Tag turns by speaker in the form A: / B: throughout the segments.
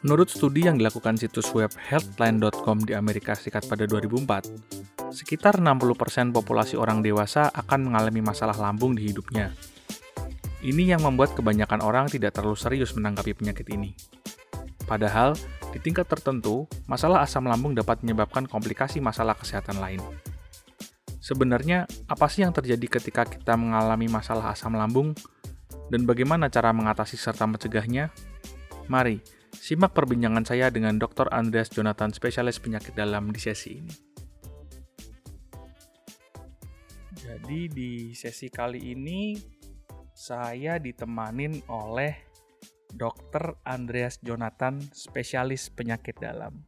A: Menurut studi yang dilakukan situs web healthline.com di Amerika Serikat pada 2004, sekitar 60% populasi orang dewasa akan mengalami masalah lambung di hidupnya. Ini yang membuat kebanyakan orang tidak terlalu serius menanggapi penyakit ini. Padahal, di tingkat tertentu, masalah asam lambung dapat menyebabkan komplikasi masalah kesehatan lain. Sebenarnya, apa sih yang terjadi ketika kita mengalami masalah asam lambung, dan bagaimana cara mengatasi serta mencegahnya? Mari, Simak perbincangan saya dengan Dr. Andreas Jonathan, spesialis penyakit dalam di sesi ini. Jadi di sesi kali ini saya ditemanin oleh Dr. Andreas Jonathan, spesialis penyakit dalam.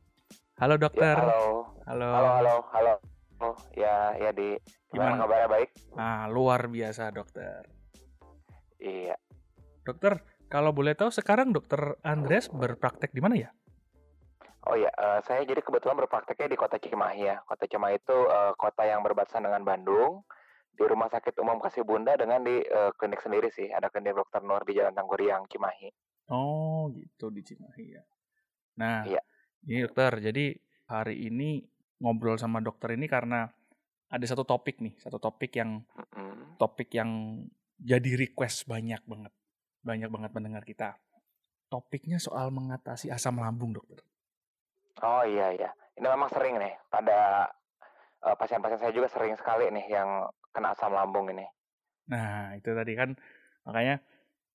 A: Halo dokter.
B: Ya, halo.
A: Halo.
B: Halo, halo, halo. Oh, ya, ya di. Gimana, kabarnya baik?
A: Nah, luar biasa dokter.
B: Iya.
A: Dokter, kalau boleh tahu sekarang dokter Andres berpraktek di mana ya?
B: Oh ya, uh, saya jadi kebetulan berprakteknya di kota Cimahi ya. Kota Cimahi itu uh, kota yang berbatasan dengan Bandung. Di Rumah Sakit Umum Kasih Bunda dengan di uh, klinik sendiri sih. Ada klinik dokter Nur di Jalan Tangguriang, Cimahi.
A: Oh gitu di Cimahi ya. Nah, iya. ini dokter. Jadi hari ini ngobrol sama dokter ini karena ada satu topik nih, satu topik yang topik yang jadi request banyak banget banyak banget mendengar kita. Topiknya soal mengatasi asam lambung, dokter.
B: Oh iya iya, ini memang sering nih pada uh, pasien-pasien saya juga sering sekali nih yang kena asam lambung ini.
A: Nah itu tadi kan makanya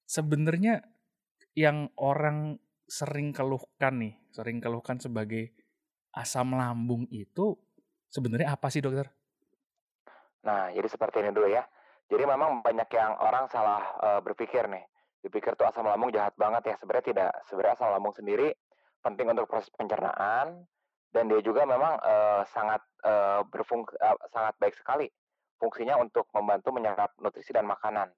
A: sebenarnya yang orang sering keluhkan nih, sering keluhkan sebagai asam lambung itu sebenarnya apa sih dokter?
B: Nah jadi seperti ini dulu ya. Jadi memang banyak yang orang salah uh, berpikir nih. Dipikir tuh asam lambung jahat banget ya. Sebenarnya tidak. Sebenarnya asam lambung sendiri penting untuk proses pencernaan dan dia juga memang uh, sangat uh, berfung uh, sangat baik sekali fungsinya untuk membantu menyerap nutrisi dan makanan.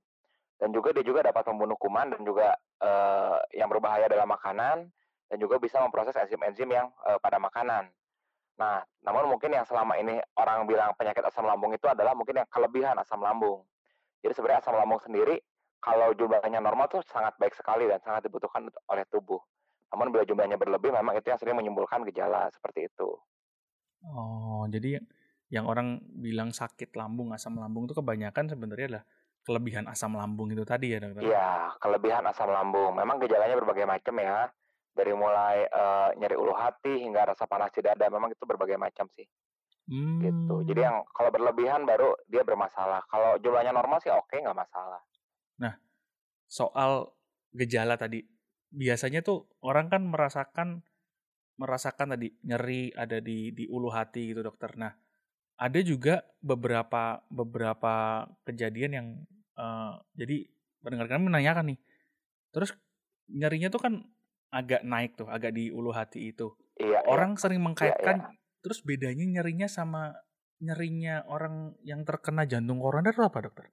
B: Dan juga dia juga dapat membunuh kuman dan juga uh, yang berbahaya dalam makanan dan juga bisa memproses enzim-enzim yang uh, pada makanan. Nah, namun mungkin yang selama ini orang bilang penyakit asam lambung itu adalah mungkin yang kelebihan asam lambung. Jadi sebenarnya asam lambung sendiri kalau jumlahnya normal tuh sangat baik sekali dan sangat dibutuhkan oleh tubuh. Namun bila jumlahnya berlebih memang itu yang sering menimbulkan gejala seperti itu.
A: Oh, jadi yang orang bilang sakit lambung, asam lambung itu kebanyakan sebenarnya adalah kelebihan asam lambung itu tadi ya, dokter?
B: Iya, kelebihan asam lambung. Memang gejalanya berbagai macam ya. Dari mulai uh, nyeri ulu hati hingga rasa panas di dada, memang itu berbagai macam sih. Hmm. Gitu. Jadi hmm. yang kalau berlebihan baru dia bermasalah. Kalau jumlahnya normal sih oke, nggak masalah.
A: Nah, soal gejala tadi, biasanya tuh orang kan merasakan merasakan tadi nyeri ada di di ulu hati gitu dokter. Nah, ada juga beberapa beberapa kejadian yang uh, jadi pendengar kami menanyakan nih. Terus nyerinya tuh kan agak naik tuh, agak di ulu hati itu.
B: Iya,
A: iya. orang iya. sering mengkaitkan iya, iya. terus bedanya nyerinya sama nyerinya orang yang terkena jantung koroner itu apa, dokter?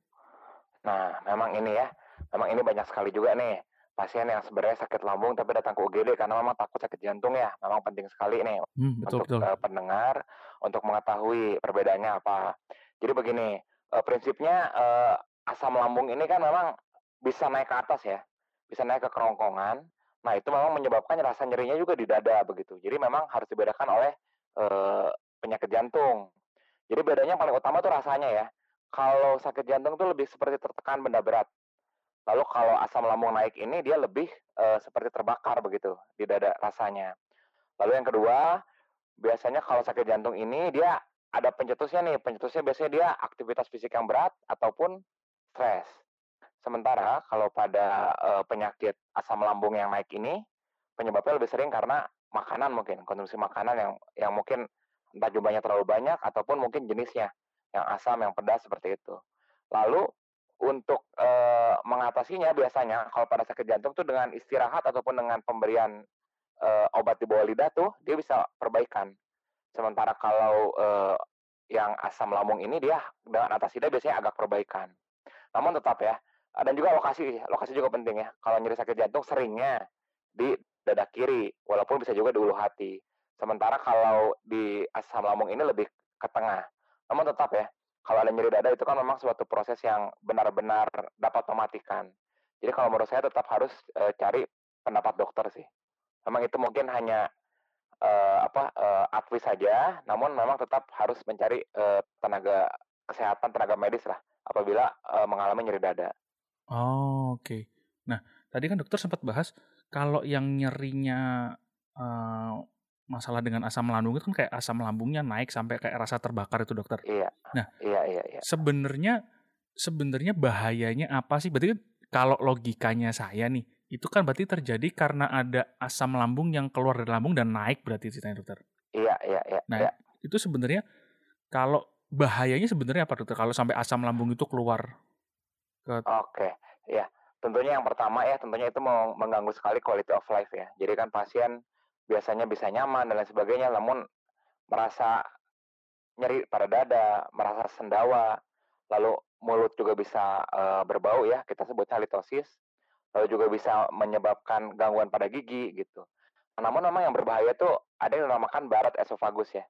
B: Nah, memang ini ya, memang ini banyak sekali juga nih pasien yang sebenarnya sakit lambung tapi datang ke UGD karena memang takut sakit jantung ya. Memang penting sekali nih hmm, betul, untuk betul. Uh, pendengar untuk mengetahui perbedaannya apa. Jadi begini, uh, prinsipnya uh, asam lambung ini kan memang bisa naik ke atas ya, bisa naik ke kerongkongan. Nah itu memang menyebabkan rasa nyerinya juga di dada begitu. Jadi memang harus dibedakan oleh uh, penyakit jantung. Jadi bedanya paling utama tuh rasanya ya kalau sakit jantung tuh lebih seperti tertekan benda berat. Lalu kalau asam lambung naik ini dia lebih uh, seperti terbakar begitu di dada rasanya. Lalu yang kedua, biasanya kalau sakit jantung ini dia ada pencetusnya nih. Pencetusnya biasanya dia aktivitas fisik yang berat ataupun stres. Sementara kalau pada uh, penyakit asam lambung yang naik ini penyebabnya lebih sering karena makanan mungkin, konsumsi makanan yang yang mungkin entah jumlahnya terlalu banyak ataupun mungkin jenisnya yang asam, yang pedas seperti itu. Lalu untuk e, mengatasinya biasanya kalau pada sakit jantung tuh dengan istirahat ataupun dengan pemberian e, obat di bawah lidah tuh dia bisa perbaikan. Sementara kalau e, yang asam lambung ini dia dengan atasi dia biasanya agak perbaikan. Namun tetap ya, dan juga lokasi, lokasi juga penting ya. Kalau nyeri sakit jantung seringnya di dada kiri, walaupun bisa juga di ulu hati. Sementara kalau di asam lambung ini lebih ke tengah. Namun tetap ya, kalau ada nyeri dada itu kan memang suatu proses yang benar-benar dapat mematikan. Jadi kalau menurut saya tetap harus uh, cari pendapat dokter sih. Memang itu mungkin hanya uh, apa uh, advis saja, namun memang tetap harus mencari uh, tenaga kesehatan, tenaga medis lah apabila uh, mengalami nyeri dada.
A: Oh, oke. Okay. Nah, tadi kan dokter sempat bahas kalau yang nyerinya uh, masalah dengan asam lambung itu kan kayak asam lambungnya naik sampai kayak rasa terbakar itu dokter.
B: Iya.
A: Nah,
B: iya iya iya.
A: Sebenarnya sebenarnya bahayanya apa sih? Berarti kan kalau logikanya saya nih, itu kan berarti terjadi karena ada asam lambung yang keluar dari lambung dan naik berarti ceritanya dokter.
B: Iya iya iya.
A: Nah,
B: iya.
A: itu sebenarnya kalau bahayanya sebenarnya apa dokter? Kalau sampai asam lambung itu keluar
B: ke Oke, ya. Tentunya yang pertama ya, tentunya itu mengganggu sekali quality of life ya. Jadi kan pasien biasanya bisa nyaman dan lain sebagainya, namun merasa nyeri pada dada, merasa sendawa, lalu mulut juga bisa uh, berbau ya, kita sebut halitosis, lalu juga bisa menyebabkan gangguan pada gigi gitu. Namun memang yang berbahaya tuh ada yang dinamakan barat esofagus ya.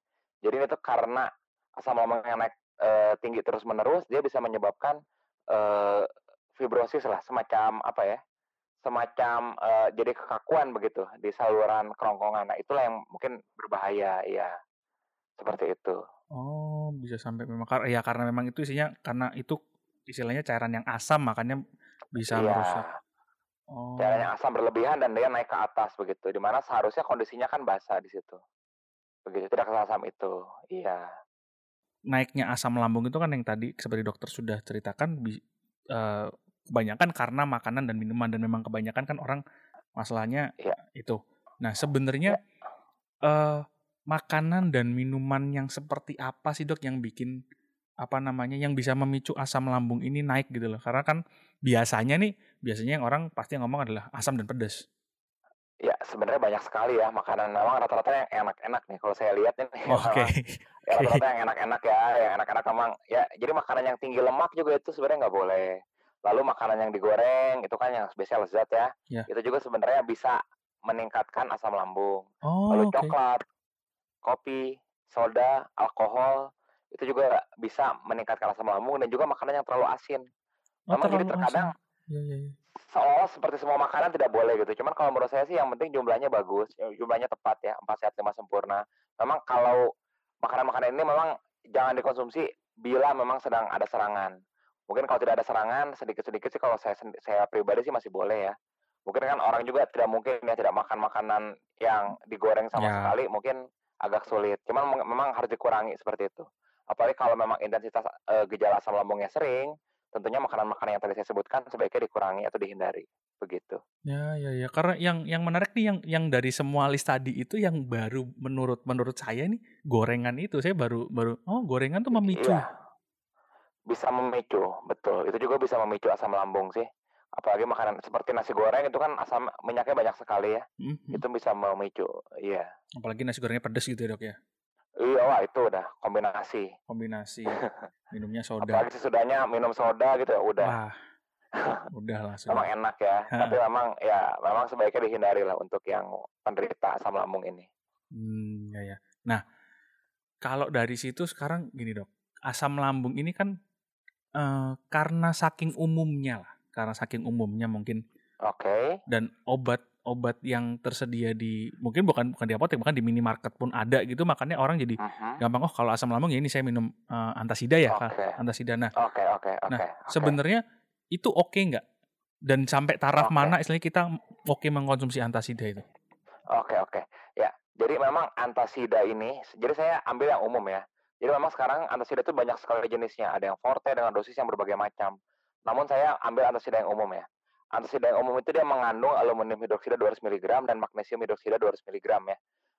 B: Jadi itu karena asam lambung yang naik uh, tinggi terus menerus, dia bisa menyebabkan uh, fibrosis lah, semacam apa ya, semacam uh, jadi kekakuan begitu di saluran kerongkongan. Nah, itulah yang mungkin berbahaya, ya. Seperti itu.
A: Oh, bisa sampai memang ya karena memang itu isinya karena itu istilahnya cairan yang asam makanya bisa iya. merusak.
B: Oh. Cairan yang asam berlebihan dan dia naik ke atas begitu. Di mana seharusnya kondisinya kan basah di situ. Begitu tidak asam itu. Iya.
A: Naiknya asam lambung itu kan yang tadi seperti dokter sudah ceritakan uh, kebanyakan karena makanan dan minuman dan memang kebanyakan kan orang masalahnya ya. itu. Nah sebenarnya ya. uh, makanan dan minuman yang seperti apa sih dok yang bikin apa namanya yang bisa memicu asam lambung ini naik gitu loh karena kan biasanya nih biasanya yang orang pasti ngomong adalah asam dan pedas.
B: Ya sebenarnya banyak sekali ya makanan memang rata-rata yang enak-enak nih kalau saya lihat nih.
A: Oke. Okay.
B: Ya, rata-rata yang enak-enak ya, yang enak-enak memang ya jadi makanan yang tinggi lemak juga itu sebenarnya nggak boleh. Lalu makanan yang digoreng itu kan yang spesial lezat ya. Yeah. Itu juga sebenarnya bisa meningkatkan asam lambung.
A: Oh,
B: Lalu
A: okay.
B: coklat, kopi, soda, alkohol itu juga bisa meningkatkan asam lambung dan juga makanan yang terlalu asin. Oh, Memang jadi terkadang ya, ya, ya. Seolah seperti semua makanan tidak boleh gitu. Cuman kalau menurut saya sih yang penting jumlahnya bagus, ya, jumlahnya tepat ya, empat sehat lima sempurna. Memang kalau makanan-makanan ini memang jangan dikonsumsi bila memang sedang ada serangan. Mungkin kalau tidak ada serangan, sedikit-sedikit sih kalau saya saya pribadi sih masih boleh ya. Mungkin kan orang juga tidak mungkin ya tidak makan makanan yang digoreng sama yeah. sekali, mungkin agak sulit. Cuman memang harus dikurangi seperti itu. Apalagi kalau memang intensitas e, gejala asam lambungnya sering, tentunya makanan-makanan yang tadi saya sebutkan sebaiknya dikurangi atau dihindari. Begitu.
A: Ya, ya, ya. Karena yang yang menarik nih yang yang dari semua list tadi itu yang baru menurut menurut saya nih gorengan itu saya baru baru oh gorengan tuh memicu. Iya
B: bisa memicu, betul. Itu juga bisa memicu asam lambung sih. Apalagi makanan seperti nasi goreng itu kan asam minyaknya banyak sekali ya. Mm-hmm. Itu bisa memicu, iya.
A: Apalagi nasi gorengnya pedas gitu ya dok ya?
B: Iya, wah itu udah kombinasi.
A: Kombinasi. Minumnya soda.
B: Apalagi sesudahnya minum soda gitu ya udah.
A: Wah. udah lah.
B: memang enak ya. Tapi memang ya memang sebaiknya dihindari lah untuk yang penderita asam lambung ini.
A: Hmm, ya ya. Nah, kalau dari situ sekarang gini dok, asam lambung ini kan Uh, karena saking umumnya lah, karena saking umumnya mungkin.
B: Oke. Okay.
A: Dan obat-obat yang tersedia di mungkin bukan bukan di apotek, bahkan di minimarket pun ada gitu, makanya orang jadi uh-huh. gampang oh kalau asam lambung ya ini saya minum uh, antasida ya, okay. antasida.
B: Nah, oke okay, oke okay,
A: Nah, okay. sebenarnya itu oke okay nggak? Dan sampai taraf okay. mana istilahnya kita oke okay mengkonsumsi antasida itu?
B: Oke okay, oke. Okay. Ya, jadi memang antasida ini, jadi saya ambil yang umum ya. Jadi memang sekarang antasida itu banyak sekali jenisnya. Ada yang forte dengan dosis yang berbagai macam. Namun saya ambil antasida yang umum ya. Antasida yang umum itu dia mengandung aluminium hidroksida 200 mg dan magnesium hidroksida 200 mg ya.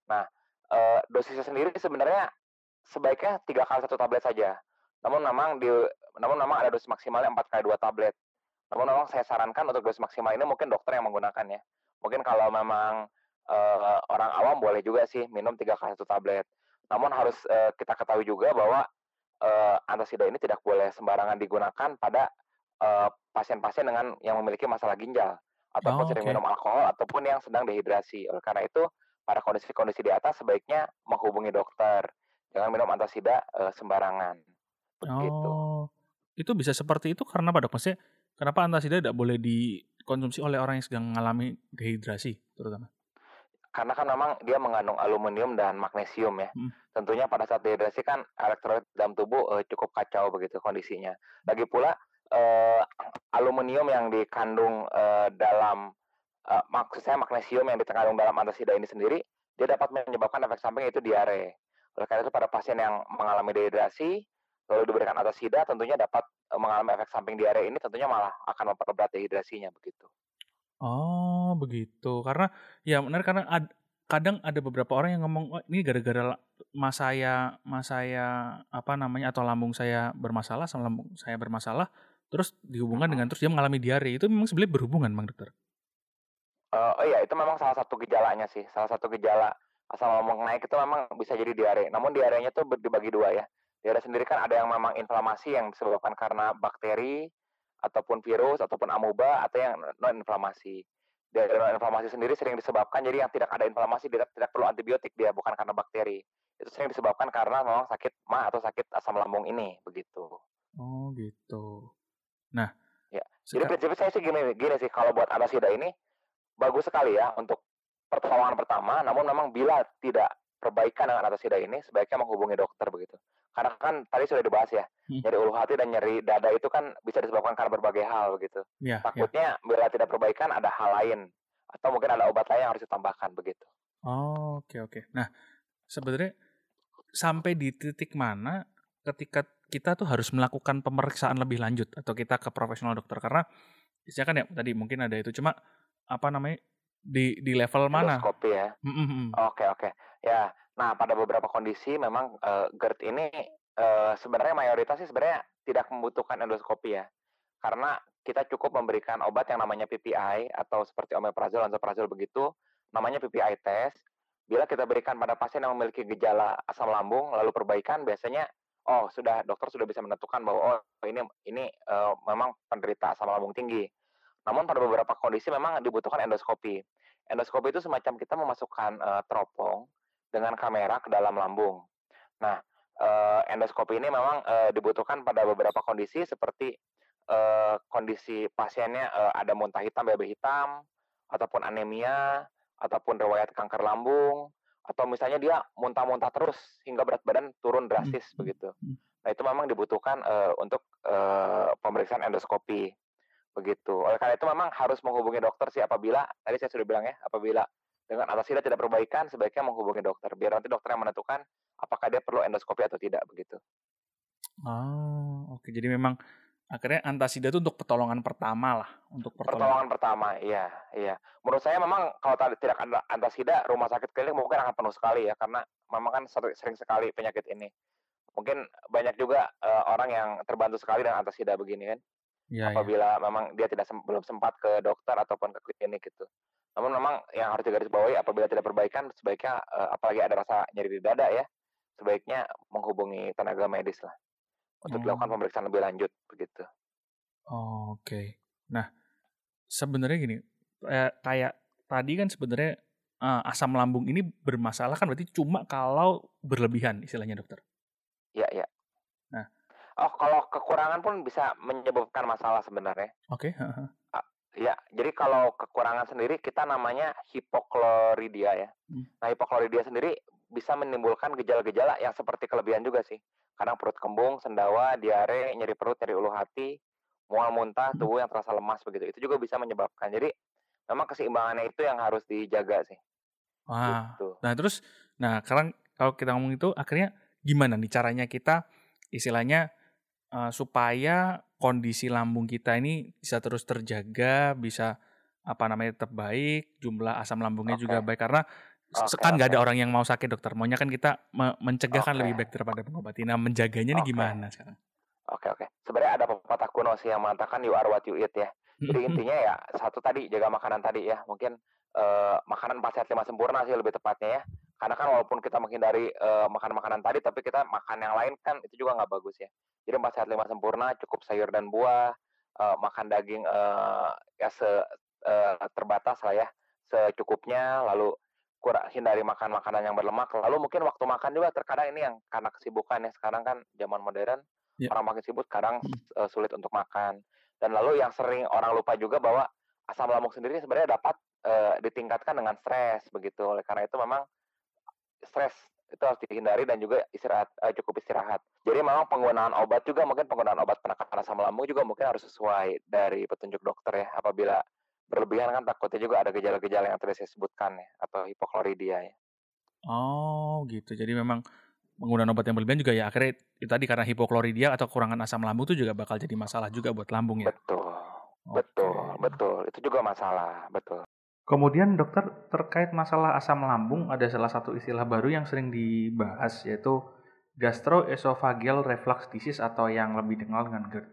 B: Nah, e, dosisnya sendiri sebenarnya sebaiknya tiga kali satu tablet saja. Namun memang di namun memang ada dosis maksimalnya 4 kali 2 tablet. Namun memang saya sarankan untuk dosis maksimal ini mungkin dokter yang menggunakannya. Mungkin kalau memang e, orang awam boleh juga sih minum tiga kali satu tablet. Namun harus uh, kita ketahui juga bahwa uh, antasida ini tidak boleh sembarangan digunakan pada pasien pasien-pasien dengan yang memiliki masalah ginjal ataupun oh, sering minum alkohol ataupun yang sedang dehidrasi. Oleh karena itu, pada kondisi-kondisi di atas sebaiknya menghubungi dokter. Jangan minum antasida uh, sembarangan.
A: Begitu. Oh, itu bisa seperti itu karena apa dok? Maksudnya kenapa antasida tidak boleh dikonsumsi oleh orang yang sedang mengalami dehidrasi terutama?
B: Karena kan memang dia mengandung aluminium dan magnesium ya. Hmm. Tentunya pada saat dehidrasi kan elektrolit dalam tubuh uh, cukup kacau begitu kondisinya. Lagi pula uh, aluminium yang dikandung uh, dalam uh, maksud saya magnesium yang dikandung dalam antasida ini sendiri dia dapat menyebabkan efek samping itu diare. Oleh karena itu pada pasien yang mengalami dehidrasi lalu diberikan antasida tentunya dapat mengalami efek samping diare ini tentunya malah akan memperberat dehidrasinya begitu.
A: Oh, begitu. Karena ya benar karena ad, kadang ada beberapa orang yang ngomong, "Oh, ini gara-gara mas saya mas saya apa namanya atau lambung saya bermasalah sama lambung saya bermasalah." Terus dihubungkan dengan terus dia mengalami diare. Itu memang sebenarnya berhubungan, Bang Dokter?
B: Uh, oh iya, itu memang salah satu gejalanya sih. Salah satu gejala asam lambung naik itu memang bisa jadi diare. Namun diarenya tuh dibagi dua ya. Diare sendiri kan ada yang memang inflamasi yang disebabkan karena bakteri ataupun virus ataupun amuba atau yang non inflamasi. Diare non inflamasi sendiri sering disebabkan jadi yang tidak ada inflamasi tidak tidak perlu antibiotik dia bukan karena bakteri. Itu sering disebabkan karena memang sakit ma atau sakit asam lambung ini begitu.
A: Oh gitu. Nah,
B: ya. Jadi prinsipnya saya sih gini gini sih kalau buat anasida ini bagus sekali ya untuk pertolongan pertama, namun memang bila tidak perbaikan dengan antasida ini sebaiknya menghubungi dokter begitu. Karena kan tadi sudah dibahas ya, hmm. nyeri ulu hati dan nyeri dada itu kan bisa disebabkan karena berbagai hal begitu. Ya, Takutnya ya. bila tidak perbaikan ada hal lain atau mungkin ada obat lain yang harus ditambahkan begitu.
A: Oh, oke okay, oke. Okay. Nah, sebenarnya sampai di titik mana ketika kita tuh harus melakukan pemeriksaan lebih lanjut atau kita ke profesional dokter karena biasanya kan ya tadi mungkin ada itu cuma apa namanya di di level mana?
B: Endoskopi ya. Oke mm -hmm. oke. Okay, okay. Ya, Nah, pada beberapa kondisi memang uh, GERD ini uh, sebenarnya mayoritas sih sebenarnya tidak membutuhkan endoskopi ya. Karena kita cukup memberikan obat yang namanya PPI atau seperti omeprazol, lansoprazol begitu, namanya PPI test. Bila kita berikan pada pasien yang memiliki gejala asam lambung lalu perbaikan biasanya oh sudah dokter sudah bisa menentukan bahwa oh ini ini uh, memang penderita asam lambung tinggi. Namun pada beberapa kondisi memang dibutuhkan endoskopi. Endoskopi itu semacam kita memasukkan uh, teropong dengan kamera ke dalam lambung. Nah, uh, endoskopi ini memang uh, dibutuhkan pada beberapa kondisi seperti uh, kondisi pasiennya uh, ada muntah hitam, BB hitam, ataupun anemia, ataupun riwayat kanker lambung, atau misalnya dia muntah-muntah terus hingga berat badan turun drastis hmm. begitu. Hmm. Nah itu memang dibutuhkan uh, untuk uh, pemeriksaan endoskopi begitu. Oleh karena itu memang harus menghubungi dokter sih apabila tadi saya sudah bilang ya apabila dengan atasida tidak perbaikan, sebaiknya menghubungi dokter. Biar nanti dokter yang menentukan apakah dia perlu endoskopi atau tidak begitu.
A: Oh, oke. Jadi memang akhirnya antasida itu untuk pertolongan pertama lah, untuk
B: pertolongan, pertolongan pertama. Iya, iya. Menurut saya memang kalau tidak ada antasida, rumah sakit klinik mungkin akan penuh sekali ya, karena memang kan sering sekali penyakit ini. Mungkin banyak juga uh, orang yang terbantu sekali dengan antasida begini kan. Ya, apabila ya. memang dia tidak sem belum sempat ke dokter ataupun ke klinik gitu. Namun memang yang harus digarisbawahi apabila tidak perbaikan sebaiknya uh, apalagi ada rasa nyeri di dada ya, sebaiknya menghubungi tenaga medis lah untuk hmm. dilakukan pemeriksaan lebih lanjut begitu.
A: Oh, Oke. Okay. Nah, sebenarnya gini, eh, kayak tadi kan sebenarnya uh, asam lambung ini bermasalah kan berarti cuma kalau berlebihan istilahnya dokter.
B: Iya, iya. Nah, oh kalau kekurangan pun bisa menyebabkan masalah sebenarnya.
A: Oke. Okay.
B: Ya, jadi kalau kekurangan sendiri kita namanya hipokloridia ya. Hmm. Nah, hipokloridia sendiri bisa menimbulkan gejala-gejala yang seperti kelebihan juga sih. Kadang perut kembung, sendawa, diare, nyeri perut, nyeri ulu hati, mual muntah, hmm. tubuh yang terasa lemas begitu. Itu juga bisa menyebabkan. Jadi memang keseimbangannya itu yang harus dijaga sih.
A: Wah. Gitu. Nah, terus nah sekarang kalau kita ngomong itu akhirnya gimana nih caranya kita istilahnya uh, supaya kondisi lambung kita ini bisa terus terjaga, bisa apa namanya tetap baik, jumlah asam lambungnya okay. juga baik karena okay, kan nggak okay. ada orang yang mau sakit dokter. Maunya kan kita mencegah okay. kan lebih baik daripada mengobati. Nah menjaganya okay. ini gimana sekarang?
B: Oke okay, oke. Okay. Sebenarnya ada pepatah kuno sih yang mengatakan you are what you eat ya. Jadi intinya ya satu tadi jaga makanan tadi ya. Mungkin uh, makanan empat sehat lima sempurna sih lebih tepatnya ya. Karena kan walaupun kita menghindari uh, makan makanan tadi, tapi kita makan yang lain kan itu juga nggak bagus ya. Jadi empat sehat lima sempurna, cukup sayur dan buah, uh, makan daging uh, ya se uh, terbatas lah ya, secukupnya. Lalu kurang hindari makan makanan yang berlemak. Lalu mungkin waktu makan juga terkadang ini yang karena kesibukan ya sekarang kan zaman modern, yeah. orang makin sibuk kadang uh, sulit untuk makan. Dan lalu yang sering orang lupa juga bahwa asam lambung sendiri sebenarnya dapat uh, ditingkatkan dengan stres begitu. Oleh karena itu memang stres itu harus dihindari dan juga istirahat uh, cukup istirahat. Jadi memang penggunaan obat juga mungkin penggunaan obat penekan asam lambung juga mungkin harus sesuai dari petunjuk dokter ya. Apabila berlebihan kan takutnya juga ada gejala-gejala yang tadi saya sebutkan ya atau hipokloridia ya.
A: Oh gitu. Jadi memang penggunaan obat yang berlebihan juga ya akhirnya itu tadi karena hipokloridia atau kurangan asam lambung itu juga bakal jadi masalah juga buat lambung ya.
B: Betul. Okay. Betul, betul. Itu juga masalah, betul.
A: Kemudian dokter terkait masalah asam lambung ada salah satu istilah baru yang sering dibahas yaitu gastroesophageal reflux disease atau yang lebih dikenal dengan GERD.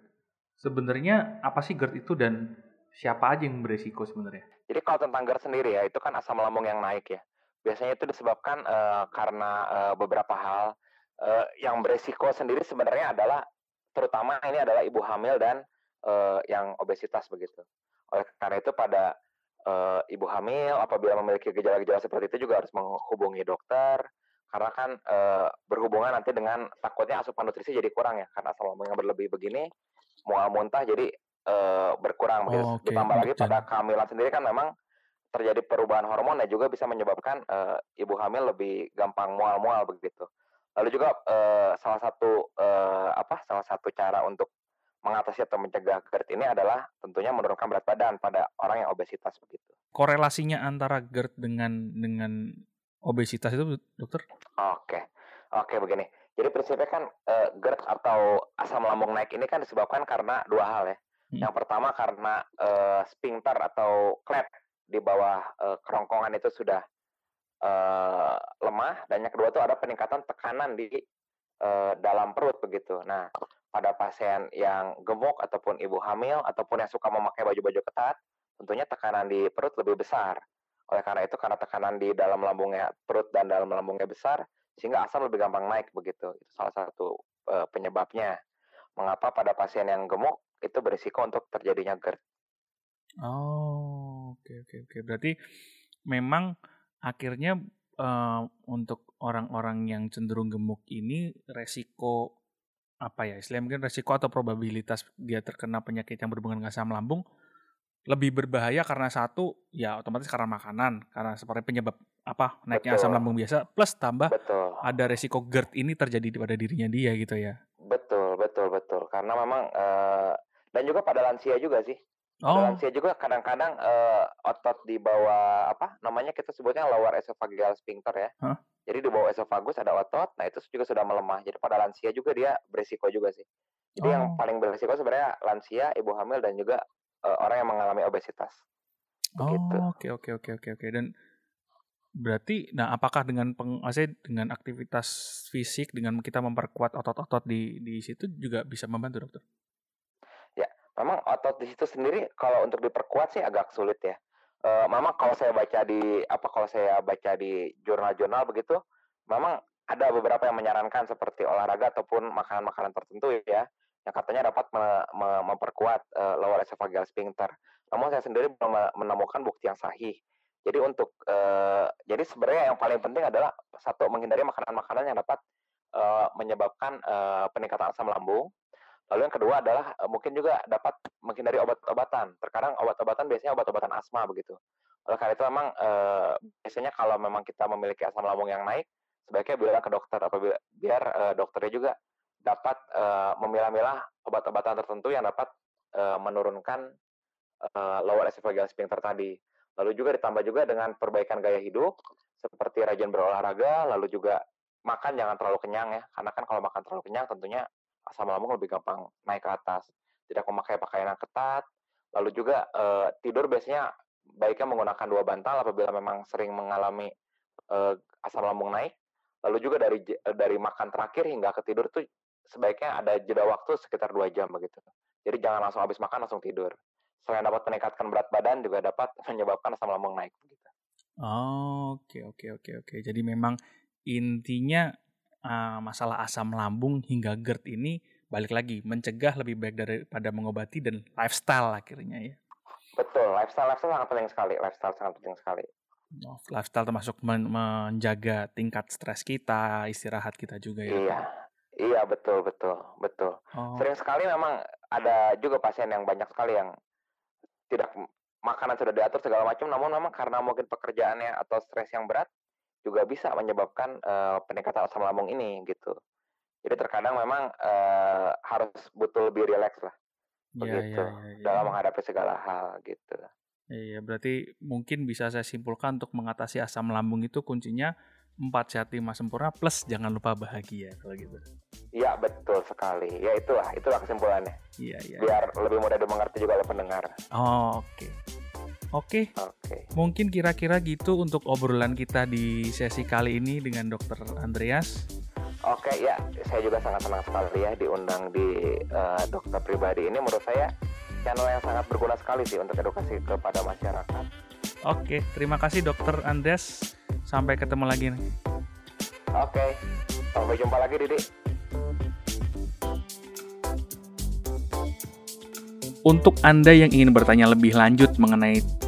A: Sebenarnya apa sih GERD itu dan siapa aja yang beresiko sebenarnya?
B: Jadi kalau tentang GERD sendiri ya, itu kan asam lambung yang naik ya. Biasanya itu disebabkan uh, karena uh, beberapa hal. Uh, yang beresiko sendiri sebenarnya adalah terutama ini adalah ibu hamil dan uh, yang obesitas begitu. Oleh karena itu pada uh, ibu hamil apabila memiliki gejala-gejala seperti itu juga harus menghubungi dokter karena kan uh, berhubungan nanti dengan takutnya asupan nutrisi jadi kurang ya karena asam lambung yang berlebih begini mual muntah jadi uh, berkurang oh, okay. ditambah lagi pada kehamilan sendiri kan memang terjadi perubahan hormon yang juga bisa menyebabkan uh, ibu hamil lebih gampang mual-mual begitu. Lalu juga uh, salah satu uh, apa salah satu cara untuk mengatasi atau mencegah GERD ini adalah tentunya menurunkan berat badan pada orang yang obesitas begitu.
A: Korelasinya antara GERD dengan dengan obesitas itu dokter?
B: Oke. Oke begini. Jadi prinsipnya kan uh, GERD atau asam lambung naik ini kan disebabkan karena dua hal ya. Hmm. Yang pertama karena uh, sphincter atau klep di bawah uh, kerongkongan itu sudah uh, lemah dan yang kedua itu ada peningkatan tekanan di uh, dalam perut begitu. Nah, pada pasien yang gemuk ataupun ibu hamil ataupun yang suka memakai baju-baju ketat, tentunya tekanan di perut lebih besar. Oleh karena itu karena tekanan di dalam lambungnya perut dan dalam lambungnya besar, sehingga asam lebih gampang naik begitu. Itu salah satu uh, penyebabnya. Mengapa pada pasien yang gemuk itu berisiko untuk terjadinya GERD.
A: Oh, oke oke oke. Berarti memang akhirnya uh, untuk orang-orang yang cenderung gemuk ini resiko apa ya istilahnya mungkin resiko atau probabilitas dia terkena penyakit yang berhubungan dengan asam lambung lebih berbahaya karena satu ya otomatis karena makanan karena seperti penyebab apa naiknya Betul. asam lambung biasa plus tambah Betul. ada resiko GERD ini terjadi pada dirinya dia gitu ya.
B: Betul betul betul karena memang uh, dan juga pada lansia juga sih. Oh. Pada lansia juga kadang-kadang uh, otot di bawah apa namanya kita sebutnya lower esophageal sphincter ya. Huh? Jadi di bawah esofagus ada otot, nah itu juga sudah melemah. Jadi pada lansia juga dia berisiko juga sih. Jadi oh. yang paling berisiko sebenarnya lansia, ibu hamil dan juga uh, orang yang mengalami obesitas.
A: Oh, oke oke oke oke oke. Dan berarti, nah apakah dengan peng, dengan aktivitas fisik, dengan kita memperkuat otot-otot di di situ juga bisa membantu dokter?
B: Memang otot di situ sendiri kalau untuk diperkuat sih agak sulit ya. Uh, memang kalau saya baca di apa kalau saya baca di jurnal-jurnal begitu, memang ada beberapa yang menyarankan seperti olahraga ataupun makanan-makanan tertentu ya yang katanya dapat me, me, memperkuat uh, lower esophageal sphincter. Namun saya sendiri belum menemukan bukti yang sahih. Jadi untuk uh, jadi sebenarnya yang paling penting adalah satu menghindari makanan-makanan yang dapat uh, menyebabkan uh, peningkatan asam lambung Lalu yang kedua adalah uh, mungkin juga dapat menghindari obat-obatan. Terkadang obat-obatan biasanya obat-obatan asma begitu. Oleh karena itu memang uh, biasanya kalau memang kita memiliki asam lambung yang naik, sebaiknya bilang ke dokter apabila biar uh, dokternya juga dapat uh, memilah-milah obat-obatan tertentu yang dapat uh, menurunkan uh, lower esophageal sphincter tadi. Lalu juga ditambah juga dengan perbaikan gaya hidup seperti rajin berolahraga, lalu juga makan jangan terlalu kenyang ya, karena kan kalau makan terlalu kenyang tentunya asam lambung lebih gampang naik ke atas. Tidak memakai pakaian yang ketat. Lalu juga uh, tidur biasanya baiknya menggunakan dua bantal apabila memang sering mengalami uh, asam lambung naik. Lalu juga dari dari makan terakhir hingga ke tidur tuh sebaiknya ada jeda waktu sekitar dua jam begitu. Jadi jangan langsung habis makan langsung tidur. Selain dapat meningkatkan berat badan juga dapat menyebabkan asam lambung naik
A: oke oke oke oke. Jadi memang intinya uh, masalah asam lambung hingga GERD ini balik lagi mencegah lebih baik daripada mengobati dan lifestyle akhirnya ya.
B: Betul, lifestyle lifestyle sangat penting sekali, lifestyle sangat penting sekali.
A: Oh, lifestyle termasuk men menjaga tingkat stres kita, istirahat kita juga ya.
B: Iya, Iya betul betul betul. Oh. Sering sekali memang ada juga pasien yang banyak sekali yang tidak makanan sudah diatur segala macam, namun memang karena mungkin pekerjaannya atau stres yang berat juga bisa menyebabkan uh, peningkatan asam lambung ini gitu. Jadi terkadang memang uh, harus butuh lebih rileks lah, iya, begitu ya, ya, ya, dalam menghadapi segala hal gitu.
A: Iya, berarti mungkin bisa saya simpulkan untuk mengatasi asam lambung itu kuncinya empat sehat lima sempurna plus jangan lupa bahagia kalau gitu.
B: Iya betul sekali. Ya itulah itulah kesimpulannya. Iya iya. Biar lebih mudah dimengerti juga oleh pendengar.
A: Oh, Oke. Okay. Oke. Okay. Oke. Okay. Mungkin kira-kira gitu untuk obrolan kita di sesi kali ini dengan Dokter Andreas.
B: Oke okay, ya, saya juga sangat senang sekali ya diundang di uh, dokter pribadi ini. Menurut saya channel yang sangat berguna sekali sih untuk edukasi kepada masyarakat.
A: Oke, terima kasih Dokter Andreas. Sampai ketemu lagi nih.
B: Oke, sampai jumpa lagi Didi.
A: Untuk Anda yang ingin bertanya lebih lanjut mengenai